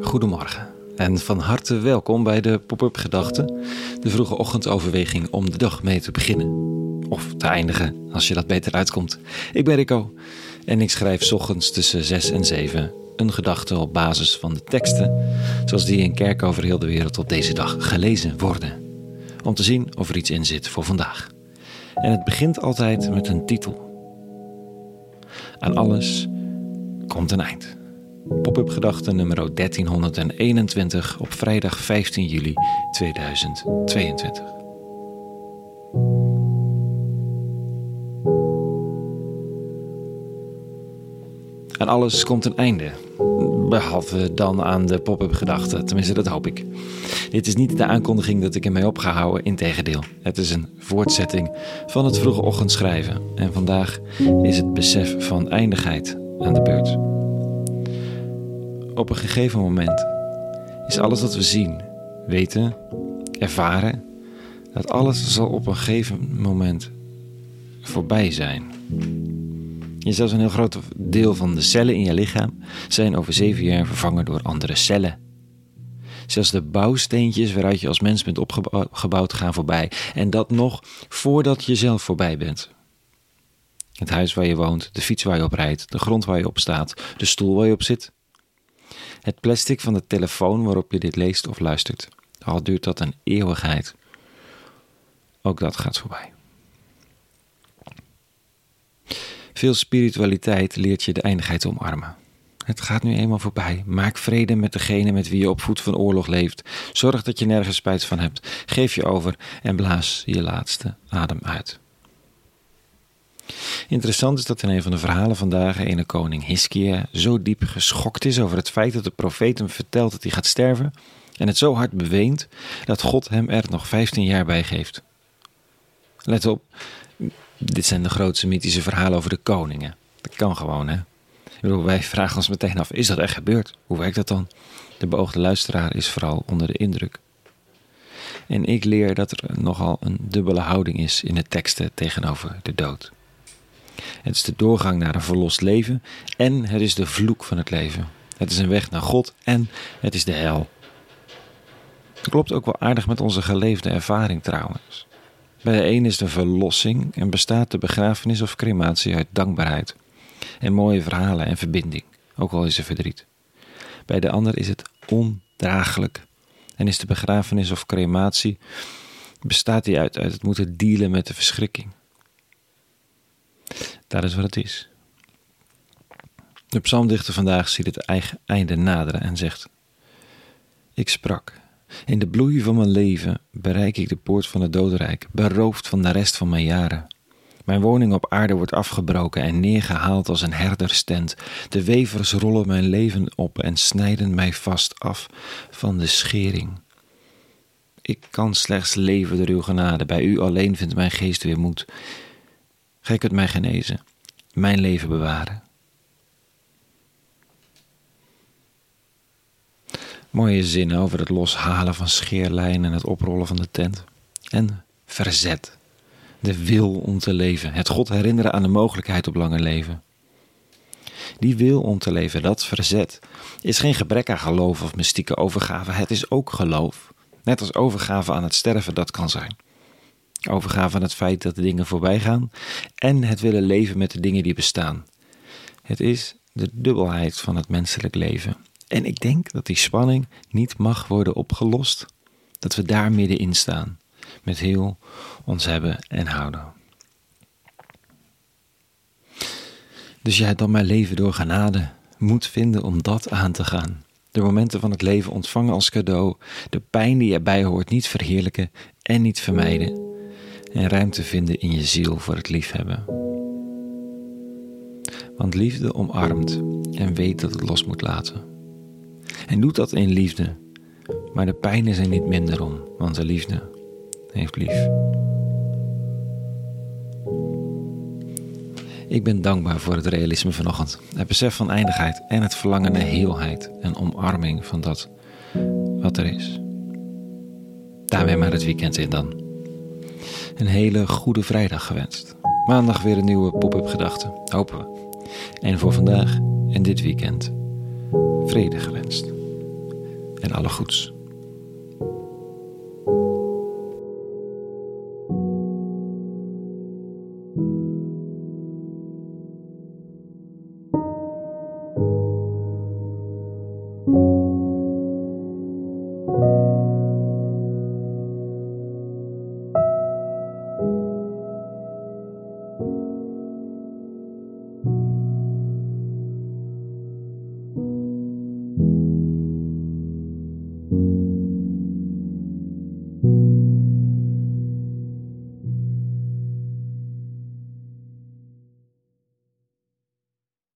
Goedemorgen en van harte welkom bij de Pop-up Gedachten, de vroege ochtendoverweging om de dag mee te beginnen. Of te eindigen, als je dat beter uitkomt. Ik ben Rico en ik schrijf ochtends tussen 6 en 7 een gedachte op basis van de teksten, zoals die in kerken over heel de wereld op deze dag gelezen worden. Om te zien of er iets in zit voor vandaag. En het begint altijd met een titel. Aan alles komt een eind. Pop-up gedachte nummer 1321 op vrijdag 15 juli 2022. Aan alles komt een einde. Behalve dan aan de pop-up gedachte. Tenminste, dat hoop ik. Dit is niet de aankondiging dat ik ermee op ga houden, integendeel. Het is een voortzetting van het vroege ochtendschrijven. En vandaag is het besef van eindigheid aan de beurt. Op een gegeven moment is alles wat we zien, weten, ervaren, dat alles zal op een gegeven moment voorbij zijn. Je zelfs een heel groot deel van de cellen in je lichaam zijn over zeven jaar vervangen door andere cellen. Zelfs de bouwsteentjes waaruit je als mens bent opgebouwd gaan voorbij. En dat nog voordat je zelf voorbij bent. Het huis waar je woont, de fiets waar je op rijdt, de grond waar je op staat, de stoel waar je op zit. Het plastic van de telefoon waarop je dit leest of luistert. Al duurt dat een eeuwigheid. Ook dat gaat voorbij. Veel spiritualiteit leert je de eindigheid omarmen. Het gaat nu eenmaal voorbij. Maak vrede met degene met wie je op voet van oorlog leeft. Zorg dat je nergens spijt van hebt. Geef je over en blaas je laatste adem uit. Interessant is dat in een van de verhalen vandaag ene koning Hiskia zo diep geschokt is over het feit dat de profeet hem vertelt dat hij gaat sterven en het zo hard beweent dat God hem er nog 15 jaar bij geeft. Let op, dit zijn de grootste mythische verhalen over de koningen. Dat kan gewoon, hè? Wij vragen ons meteen af: is dat echt gebeurd? Hoe werkt dat dan? De beoogde luisteraar is vooral onder de indruk. En ik leer dat er nogal een dubbele houding is in de teksten tegenover de dood. Het is de doorgang naar een verlost leven en het is de vloek van het leven. Het is een weg naar God en het is de hel. Dat klopt ook wel aardig met onze geleefde ervaring trouwens. Bij de een is de verlossing en bestaat de begrafenis of crematie uit dankbaarheid en mooie verhalen en verbinding, ook al is er verdriet. Bij de ander is het ondraaglijk en is de begrafenis of crematie bestaat die uit, uit het moeten dealen met de verschrikking. Dat is wat het is. De psalmdichter vandaag ziet het eigen einde naderen en zegt: Ik sprak. In de bloei van mijn leven bereik ik de poort van het dodenrijk, beroofd van de rest van mijn jaren. Mijn woning op aarde wordt afgebroken en neergehaald als een herderstent. De wevers rollen mijn leven op en snijden mij vast af van de schering. Ik kan slechts leven door uw genade. Bij u alleen vindt mijn geest weer moed. Gij kunt mij genezen, mijn leven bewaren. Mooie zinnen over het loshalen van scheerlijnen en het oprollen van de tent. En verzet. De wil om te leven. Het God herinneren aan de mogelijkheid op langer leven. Die wil om te leven, dat verzet, is geen gebrek aan geloof of mystieke overgave. Het is ook geloof. Net als overgave aan het sterven dat kan zijn. Overgave aan het feit dat de dingen voorbij gaan en het willen leven met de dingen die bestaan. Het is de dubbelheid van het menselijk leven. En ik denk dat die spanning niet mag worden opgelost. Dat we daar middenin staan, met heel ons hebben en houden. Dus jij dan mijn leven door genade moet vinden om dat aan te gaan. De momenten van het leven ontvangen als cadeau, de pijn die erbij hoort niet verheerlijken en niet vermijden. En ruimte vinden in je ziel voor het liefhebben. Want liefde omarmt en weet dat het los moet laten. En doet dat in liefde. Maar de pijn is er niet minder om, want de liefde heeft lief. Ik ben dankbaar voor het realisme vanochtend. Het besef van eindigheid en het verlangen naar heelheid en omarming van dat wat er is. Daarmee maar het weekend in dan. Een hele goede vrijdag gewenst. Maandag weer een nieuwe pop-up gedachte, hopen we. En voor vandaag en dit weekend vrede gewenst. en alle goeds.